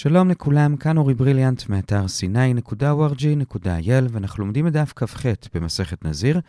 שלום לכולם, כאן אורי בריליאנט מאתר c9.org.il ואנחנו לומדים את דף כ"ח במסכת נזיר.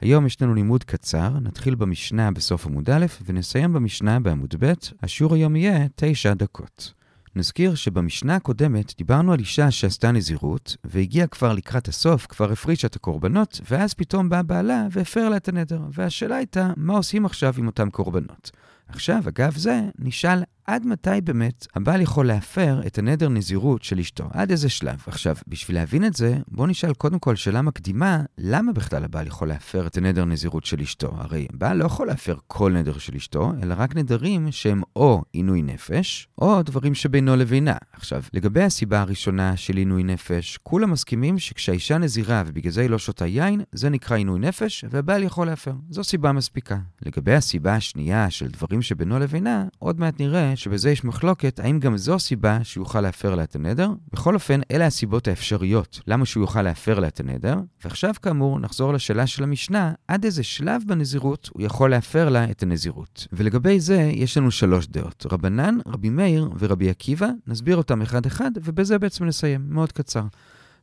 היום יש לנו לימוד קצר, נתחיל במשנה בסוף עמוד א' ונסיים במשנה בעמוד ב', השיעור היום יהיה 9 דקות. נזכיר שבמשנה הקודמת דיברנו על אישה שעשתה נזירות, והגיעה כבר לקראת הסוף, כבר הפרישה את הקורבנות, ואז פתאום בא בעלה והפר לה את הנדר. והשאלה הייתה, מה עושים עכשיו עם אותם קורבנות? עכשיו, אגב זה, נשאל עד מתי באמת הבעל יכול להפר את הנדר נזירות של אשתו? עד איזה שלב? עכשיו, בשביל להבין את זה, בואו נשאל קודם כל שאלה מקדימה, למה בכלל הבעל יכול להפר את הנדר נזירות של אשתו? הרי בעל לא יכול להפר כל נדר של אשתו, אלא רק נדרים שהם או עינוי נפש, או דברים שבינו לבינה. עכשיו, לגבי הסיבה הראשונה של עינוי נפש, כולם מסכימים שכשהאישה נזירה ובגלל זה היא לא שותה יין, זה נקרא עינוי נפש, והבעל יכול להפר. זו סיבה מספיקה. לגבי הסיבה השנייה של דברים שבינו לבינה, עוד מעט נראה שבזה יש מחלוקת האם גם זו סיבה שהוא יוכל להפר לה את הנדר. בכל אופן, אלה הסיבות האפשריות למה שהוא יוכל להפר לה את הנדר. ועכשיו, כאמור, נחזור לשאלה של המשנה, עד איזה שלב בנזירות הוא יכול להפר לה את הנזירות. ולגבי זה, יש לנו שלוש דעות. רבנן, רבי מאיר ורבי עקיבא, נסביר אותם אחד-אחד, ובזה בעצם נסיים. מאוד קצר.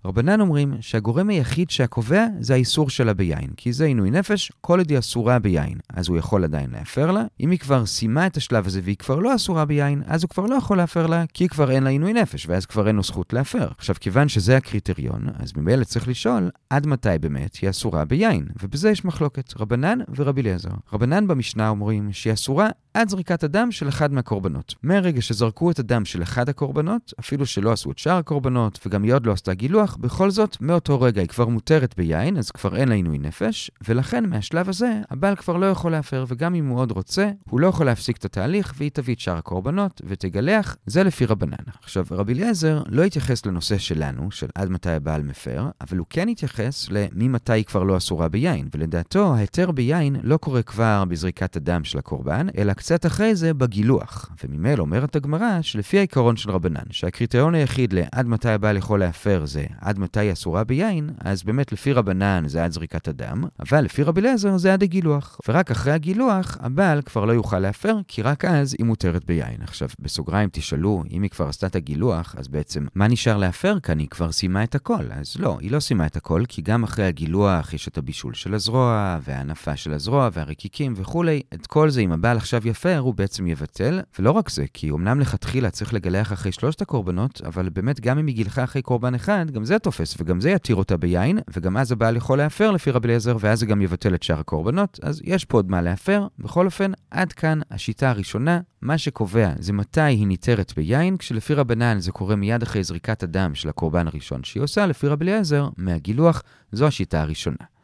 רבנן אומרים שהגורם היחיד שהקובע זה האיסור שלה ביין, כי זה עינוי נפש, כל עוד היא אסורה ביין, אז הוא יכול עדיין להפר לה. אם היא כבר סיימה את השלב הזה והיא כבר לא אסורה ביין, אז הוא כבר לא יכול להפר לה, כי כבר אין לה עינוי נפש, ואז כבר אין לו זכות להפר. עכשיו, כיוון שזה הקריטריון, אז ממילא צריך לשאול עד מתי באמת היא אסורה ביין, ובזה יש מחלוקת, רבנן ורבי אליעזר. רבנן במשנה אומרים שהיא אסורה עד זריקת הדם של אחד מהקורבנות. מהרגע שזרקו את הדם של אחד הקורבנות, אפילו שלא עשו את שאר הקורבנות, וגם היא עוד לא עשתה גילוח, בכל זאת, מאותו רגע היא כבר מותרת ביין, אז כבר אין לה עינוי נפש, ולכן מהשלב הזה, הבעל כבר לא יכול להפר, וגם אם הוא עוד רוצה, הוא לא יכול להפסיק את התהליך, והיא תביא את שאר הקורבנות ותגלח, זה לפי רבנן. עכשיו, רבי אליעזר לא התייחס לנושא שלנו, של עד מתי הבעל מפר, אבל הוא כן התייחס לממתי היא כבר לא אסורה ביין, ולדעתו, ההיתר ביין לא קורה כבר בזריקת הדם של הקורבן, אלא קצת אחרי זה בגילוח. וממילא אומרת הגמרא שלפי העיקרון של רבנן, שהקריטריון היחיד לעד מתי הבעל יכול להפר זה עד מתי היא אסורה ביין, אז באמת לפי רבנן זה עד זריקת הדם, אבל לפי רבי אליעזר זה עד הגילוח. ורק אחרי הגילוח, הבעל כבר לא יוכל להפר, כי רק אז היא מותרת ביין. עכשיו, בסוגריים תשאלו, אם היא כבר עשתה את הגילוח, אז בעצם מה נשאר להפר כאן? היא כבר סיימה את הכל. אז לא, היא לא סיימה את הכל, כי גם אחרי הגילוח יש את הבישול של הזרוע, וההנפה של הזרוע, והרקיקים וכולי. את כל זה, אם הבעל עכשיו יפר, הוא בעצם יבטל. ולא רק זה, כי אמנם לכתחילה צריך לגלח אחרי שלושת הקורבנות, אבל באמת גם אם היא גילחה אחרי קורבן אחד, גם זה תופס, וגם זה יתיר אותה ביין, וגם אז הבעל יכול להפר לפי רבי אליעזר, ואז זה גם יבטל את שאר הקורבנות, אז יש פה עוד מה להפר. בכל אופן, עד כאן השיטה הראשונה, מה שקובע זה מתי היא ניתרת ביין, כשלפי רבנן זה קורה מיד אחרי זריקת הדם של הקורבן הראשון שהיא עושה, לפי רבי אליעזר, מהגילוח, זו השיטה הראשונה.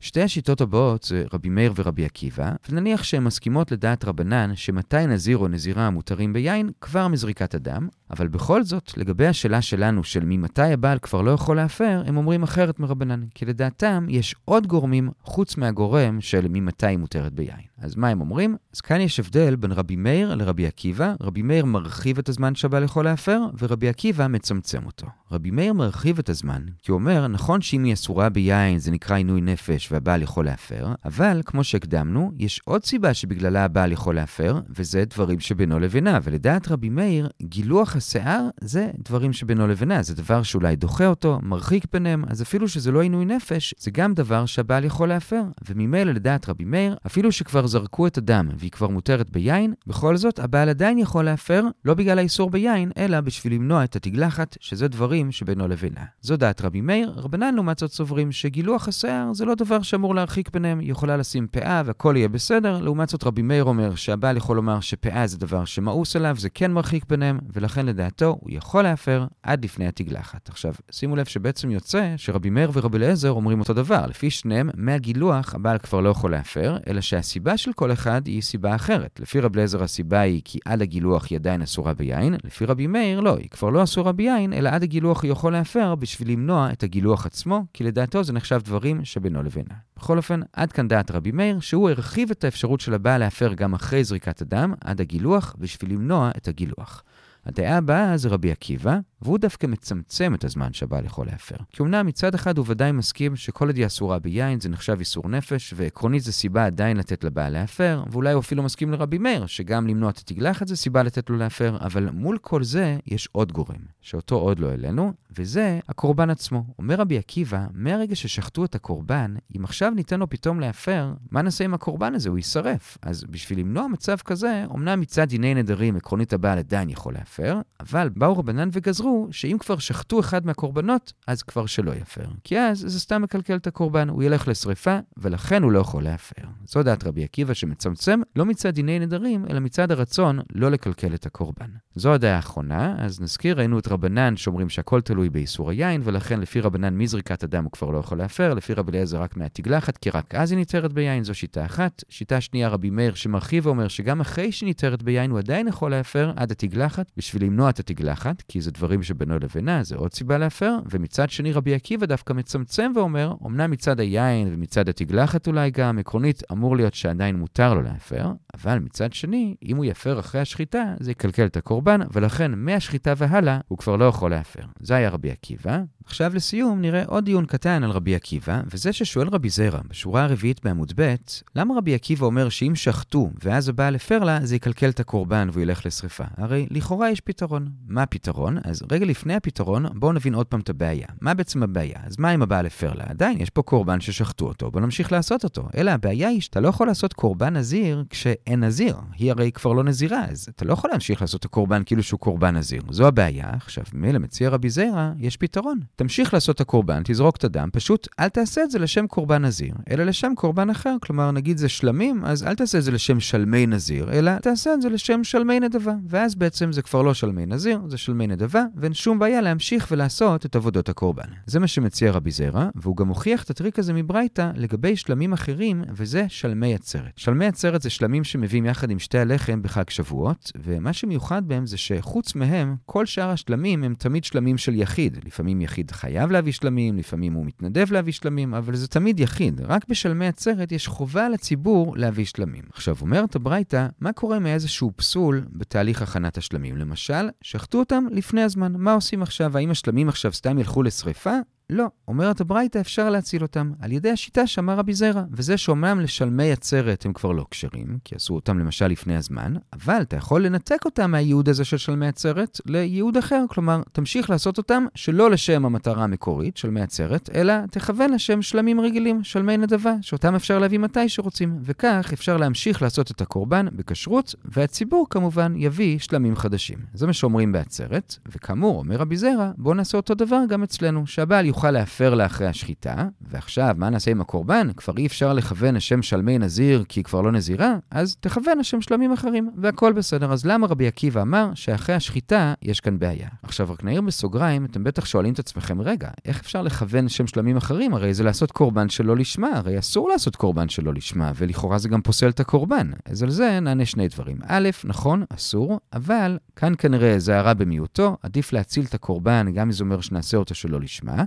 שתי השיטות הבאות זה רבי מאיר ורבי עקיבא, ונניח שהן מסכימות לדעת רבנן שמתי נזיר או נזירה מותרים ביין כבר מזריקת הדם, אבל בכל זאת, לגבי השאלה שלנו של ממתי הבעל כבר לא יכול להפר, הם אומרים אחרת מרבנן, כי לדעתם יש עוד גורמים חוץ מהגורם של ממתי מותרת ביין. אז מה הם אומרים? אז כאן יש הבדל בין רבי מאיר לרבי עקיבא. רבי מאיר מרחיב את הזמן שהבעל יכול להפר, ורבי עקיבא מצמצם אותו. רבי מאיר מרחיב את הזמן, כי הוא אומר, נכון שאם היא אסורה ביין זה נקרא עינוי נפש והבעל יכול להפר, אבל כמו שהקדמנו, יש עוד סיבה שבגללה הבעל יכול להפר, וזה דברים שבינו לבינה. ולדעת רבי מאיר, גילוח השיער זה דברים שבינו לבינה, זה דבר שאולי דוחה אותו, מרחיק ביניהם, אז אפילו שזה לא עינוי נפש, זה גם דבר שהבעל יכול להפר. וממילא לדעת רבי מאיר, אפילו שכבר זרקו את הדם והיא כבר מותרת ביין, בכל זאת הבעל עדיין יכול להפר, לא בגלל האיסור ביין, אלא בשביל למנוע את התגלחת, שזה דברים שבינו לבינה. זו דעת רבי מאיר, רבנן לעומת זאת סוברים שגילוח השיער זה לא דבר שאמור להרחיק ביניהם, היא יכולה לשים פאה והכל יהיה בסדר, לעומת זאת רבי מאיר אומר שהבעל יכול לומר שפאה זה דבר שמאוס עליו, זה כן מרחיק ביניהם, ולכן לדעתו הוא יכול להפר עד לפני התגלחת. עכשיו, שימו לב שבעצם יוצא שרבי מאיר ורבי אליעזר אומרים אותו דבר, לפי שניהם, מהגילוח הבעל כבר לא יכול להפר, אלא שהסיבה של כל אחד היא סיבה אחרת. לפי רבי אליעזר הסיבה היא כי עד הגילוח היא עדיין אסורה ביין, לפי רבי מאיר לא, היא כבר לא אסורה ביין, אלא עד הגילוח היא יכול להפר בשביל למנוע את הגילוח עצמו, כי לדעתו זה נחשב דברים שבינו לבינה. בכל אופן, עד כאן דעת רבי מאיר, שהוא הרחיב את האפשרות של הבעל להפר גם אחרי זריקת הדם, עד הגילוח, בשביל למנוע את הגילוח. הדעה הבאה זה רבי עקיבא, והוא דווקא מצמצם את הזמן שהבעל יכול להפר. כי אמנם מצד אחד הוא ודאי מסכים שכל עוד היא אסורה ביין זה נחשב איסור נפש, ועקרונית זה סיבה עדיין לתת לבעל להפר, ואולי הוא אפילו מסכים לרבי מאיר, שגם למנוע את התגלחת זה סיבה לתת לו להפר, אבל מול כל זה יש עוד גורם, שאותו עוד לא העלינו, וזה הקורבן עצמו. אומר רבי עקיבא, מהרגע ששחטו את הקורבן, אם עכשיו ניתן לו פתאום להפר, מה נעשה עם הקורבן הזה? הוא יישרף. אז בשביל למנוע מצב כזה, אמנם מצד דיני נדרים עקרונית הבעל עדיין יכול להפר, אבל באו רבנן וגזרו שאם כבר שחטו אחד מהקורבנות, אז כבר שלא יפר. כי אז זה סתם מקלקל את הקורבן, הוא ילך לשריפה, ולכן הוא לא יכול להפר. זו דעת רבי עקיבא שמצמצם לא מצד דיני נדרים, אלא מצד הרצון לא לקלקל את הקורבן. זו הדעה האחרונה, אז נזכיר, ראינו את רבנן שאומרים שהכל תלוי באיסור היין, ולכן לפי רבנן מזריקת הדם הוא כבר לא יכול להפר, לפי רבי אליעזר רק מהתגלחת, כי רק אז היא ניתרת ביין, זו שיטה אחת. שיטה שנייה, רבי מאיר שמרחיב ואומר שגם אחרי שהיא ניתרת ביין הוא עדיין יכול להפר עד התגלחת, בשביל למנוע את התגלחת, כי זה דברים שבינו לבינה, זה עוד סיבה להפר. ומצד שני, רבי עקיבא דווקא מצמצם ואומר, אמנם מצד היין ומצד התגלחת אולי גם, עקרונית אמור להיות שעדיין מותר לו להפר, אבל מצד שני, אם הוא יפר אחרי השחיטה, זה יקלקל את הקורבן, ולכן מהשחיטה והלאה הוא כבר לא יכול להפר. זה היה רבי עקיבא. עכשיו לסיום נראה עוד דיון קטן על רבי עקיבא, וזה ששואל רבי זרע, בשורה הרביעית בעמוד ב', למה רבי עקיבא אומר שאם שחטו ואז הבעל הפר לה, זה יקלקל את הקורבן והוא ילך לשרפה? הרי לכאורה יש פתרון. מה הפתרון? אז רגע לפני הפתרון, בואו נבין עוד פעם את הבעיה. מה בעצם הבעיה? אז מה אם הבעל הפר לה? עדיין יש פה קורבן ששחטו אותו, בואו נמשיך לעשות אותו. אלא הבעיה היא שאתה לא יכול לעשות קורבן נזיר כשאין נזיר. היא הרי כבר לא נזירה, אז אתה לא יכול להמשיך לעשות את הקורבן כאילו שהוא קורבן נזיר. זו הבעיה. עכשיו, מילא מציע רבי זרע, יש פתרון. תמשיך לעשות את הקורבן, תזרוק את הדם, פשוט אל תעשה את זה לשם קורבן נזיר, אלא לשם קורבן אחר. כלומר, נגיד זה שלמים, אז אל תעשה את זה לשם שלמי נזיר, אלא תעשה את זה לשם שלמי נדבה. ואז בעצם זה כבר לא שלמי נזיר, זה שלמי נדבה, ואין שום בעיה להמשיך ולעשות את עבודות הקורבן. זה מה שמציע רבי זרע, והוא גם הוכיח את הטריק הזה מברייתא לגבי שלמים אחרים, וזה שלמי עצרת. שלמי עצרת זה שלמים שמביאים יחד עם שתי הלחם בחג שבועות, ומה שמיוחד בהם זה שחוץ מהם, כל שאר השלמים הם תמיד שלמים של יחיד. לפעמים יחיד חייב להביא שלמים, לפעמים הוא מתנדב להביא שלמים, אבל זה תמיד יחיד. רק בשלמי עצרת יש חובה לציבור להביא שלמים. עכשיו, אומרת הברייתא, מה קורה מאיזשהו פסול בתהליך הכנת השלמים? למשל, שחטו אותם לפני הזמן. מה עושים עכשיו? האם השלמים עכשיו סתם ילכו לשריפה? לא, אומרת הברייתא אפשר להציל אותם. על ידי השיטה שאמר רבי זרע, וזה שאומנם לשלמי עצרת הם כבר לא כשרים, כי עשו אותם למשל לפני הזמן, אבל אתה יכול לנתק אותם מהייעוד הזה של שלמי עצרת לייעוד אחר, כלומר, תמשיך לעשות אותם שלא לשם המטרה המקורית, שלמי עצרת, אלא תכוון לשם שלמים רגילים, שלמי נדבה, שאותם אפשר להביא מתי שרוצים, וכך אפשר להמשיך לעשות את הקורבן בכשרות, והציבור כמובן יביא שלמים חדשים. זה מה שאומרים בעצרת, וכאמור, אומר רבי זרע, בואו נעשה אותו דבר גם אצלנו, שהבעל יוכל להפר לה אחרי השחיטה, ועכשיו, מה נעשה עם הקורבן? כבר אי אפשר לכוון לשם שלמי נזיר כי היא כבר לא נזירה, אז תכוון לשם שלמים אחרים, והכל בסדר. אז למה רבי עקיבא אמר שאחרי השחיטה יש כאן בעיה? עכשיו, רק נעיר בסוגריים, אתם בטח שואלים את עצמכם, רגע, איך אפשר לכוון לשם שלמים אחרים? הרי זה לעשות קורבן שלא לשמה, הרי אסור לעשות קורבן שלא לשמה, ולכאורה זה גם פוסל את הקורבן. אז על זה נענה שני דברים. א', נכון, אסור, אבל כאן כנראה זה הרע במיעוטו, עדיף להציל את הקורבן, גם אם זה אומר שנעשה אותו שלא לשמה.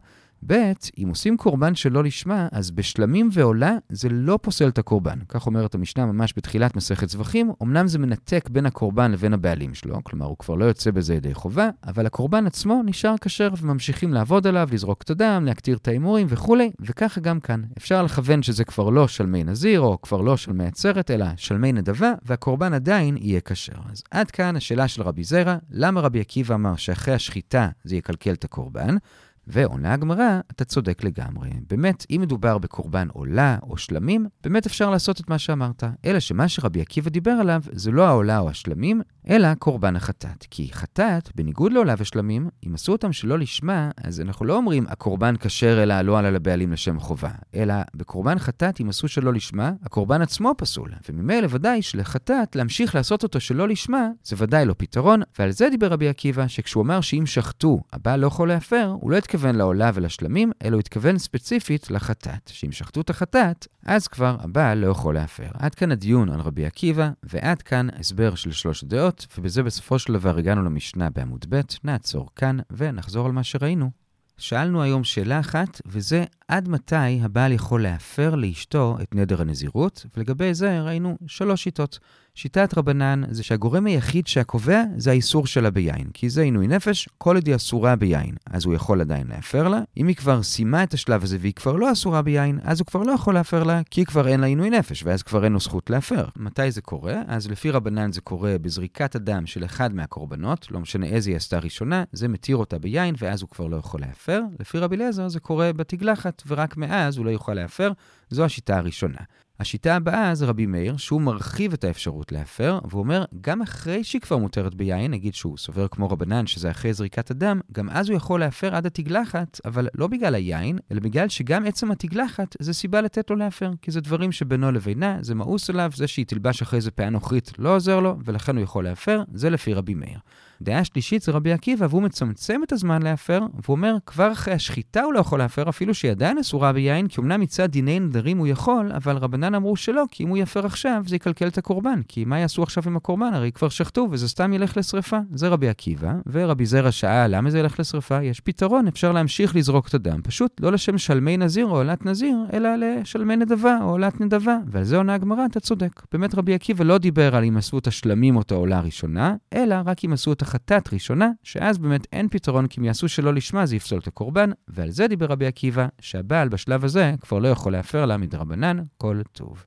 ב', אם עושים קורבן שלא לשמה, אז בשלמים ועולה זה לא פוסל את הקורבן. כך אומרת המשנה ממש בתחילת מסכת זבחים, אמנם זה מנתק בין הקורבן לבין הבעלים שלו, כלומר הוא כבר לא יוצא בזה ידי חובה, אבל הקורבן עצמו נשאר כשר וממשיכים לעבוד עליו, לזרוק את הדם, להקטיר את ההימורים וכולי, וככה גם כאן. אפשר לכוון שזה כבר לא שלמי נזיר, או כבר לא שלמי עצרת, אלא שלמי נדבה, והקורבן עדיין יהיה כשר. אז עד כאן השאלה של רבי זרע, למה רבי עקיבא אמר שאחרי השחיטה זה יקלקל את הקורבן? ועונה הגמרא, אתה צודק לגמרי. באמת, אם מדובר בקורבן עולה או שלמים, באמת אפשר לעשות את מה שאמרת. אלא שמה שרבי עקיבא דיבר עליו, זה לא העולה או השלמים, אלא קורבן החטאת. כי חטאת, בניגוד לעולה ושלמים, אם עשו אותם שלא לשמה, אז אנחנו לא אומרים הקורבן כשר אלא לא עלה לבעלים לשם חובה. אלא בקורבן חטאת, אם עשו שלא לשמה, הקורבן עצמו פסול. וממילא ודאי שלחטאת, להמשיך לעשות אותו שלא לשמה, זה ודאי לא פתרון. ועל זה דיבר רבי עקיבא, שכשהוא אמר שאם שחטו, הבעל לא יכול להפר, הוא לא התכוון לעולה ולשלמים, אלא הוא התכוון ספציפית לחטאת. שאם שחטו את החטאת, אז כבר הבעל לא יכול להפר. עד כאן הדיון על רבי עקיבא, ועד כאן הסבר של שלוש דעות, ובזה בסופו של דבר הגענו למשנה בעמוד ב', נעצור כאן ונחזור על מה שראינו. שאלנו היום שאלה אחת, וזה עד מתי הבעל יכול להפר לאשתו את נדר הנזירות, ולגבי זה ראינו שלוש שיטות. שיטת רבנן זה שהגורם היחיד שהקובע זה האיסור שלה ביין, כי זה עינוי נפש, כל עוד היא אסורה ביין, אז הוא יכול עדיין להפר לה. אם היא כבר סיימה את השלב הזה והיא כבר לא אסורה ביין, אז הוא כבר לא יכול להפר לה, כי כבר אין לה עינוי נפש, ואז כבר אין לו זכות להפר. מתי זה קורה? אז לפי רבנן זה קורה בזריקת הדם של אחד מהקורבנות, לא משנה איזה היא עשתה ראשונה, זה מתיר אותה ביין, ואז הוא כבר לא יכול להפר. לפי רבי אליעזר זה קורה בתגלחת, ורק מאז הוא לא יוכל להפר. זו השיטה הראשונה. השיטה הבאה זה רבי מאיר, שהוא מרחיב את האפשרות להפר, והוא אומר, גם אחרי שהיא כבר מותרת ביין, נגיד שהוא סובר כמו רבנן, שזה אחרי זריקת הדם, גם אז הוא יכול להפר עד התגלחת, אבל לא בגלל היין, אלא בגלל שגם עצם התגלחת זה סיבה לתת לו להפר, כי זה דברים שבינו לבינה, זה מאוס עליו, זה שהיא תלבש אחרי זה פאה נוכרית לא עוזר לו, ולכן הוא יכול להפר, זה לפי רבי מאיר. דעה שלישית זה רבי עקיבא, והוא מצמצם את הזמן להפר, והוא אומר, כבר אחרי השחיטה הוא לא יכול להפר, אפילו שהיא עדיין אסורה ביין, כי אמנם מצד דיני נדרים הוא יכול, אבל רבנן אמרו שלא, כי אם הוא יפר עכשיו, זה יקלקל את הקורבן. כי מה יעשו עכשיו עם הקורבן? הרי כבר שחטו, וזה סתם ילך לשרפה. זה רבי עקיבא, ורבי זרע שאל, למה זה ילך לשרפה? יש פתרון, אפשר להמשיך לזרוק את הדם, פשוט לא לשם שלמי נזיר או עולת נזיר, אלא לשלמי נדבה או עולת נדבה. ועל זה עונה הגמרא, אתה צודק. באמת רבי עקיבא לא דיבר על אם עשו את השלמים או את העולה הראשונה, אלא רק אם עשו את החטאת ראשונה, שאז באמת אין פתרון, כי אם יעשו שלא לשמה זה יפסול את הקורבן, ועל זה דיבר רבי עקיבא, שהבעל בשלב הזה כבר לא יכול להפר לה מדרבנן כל טוב.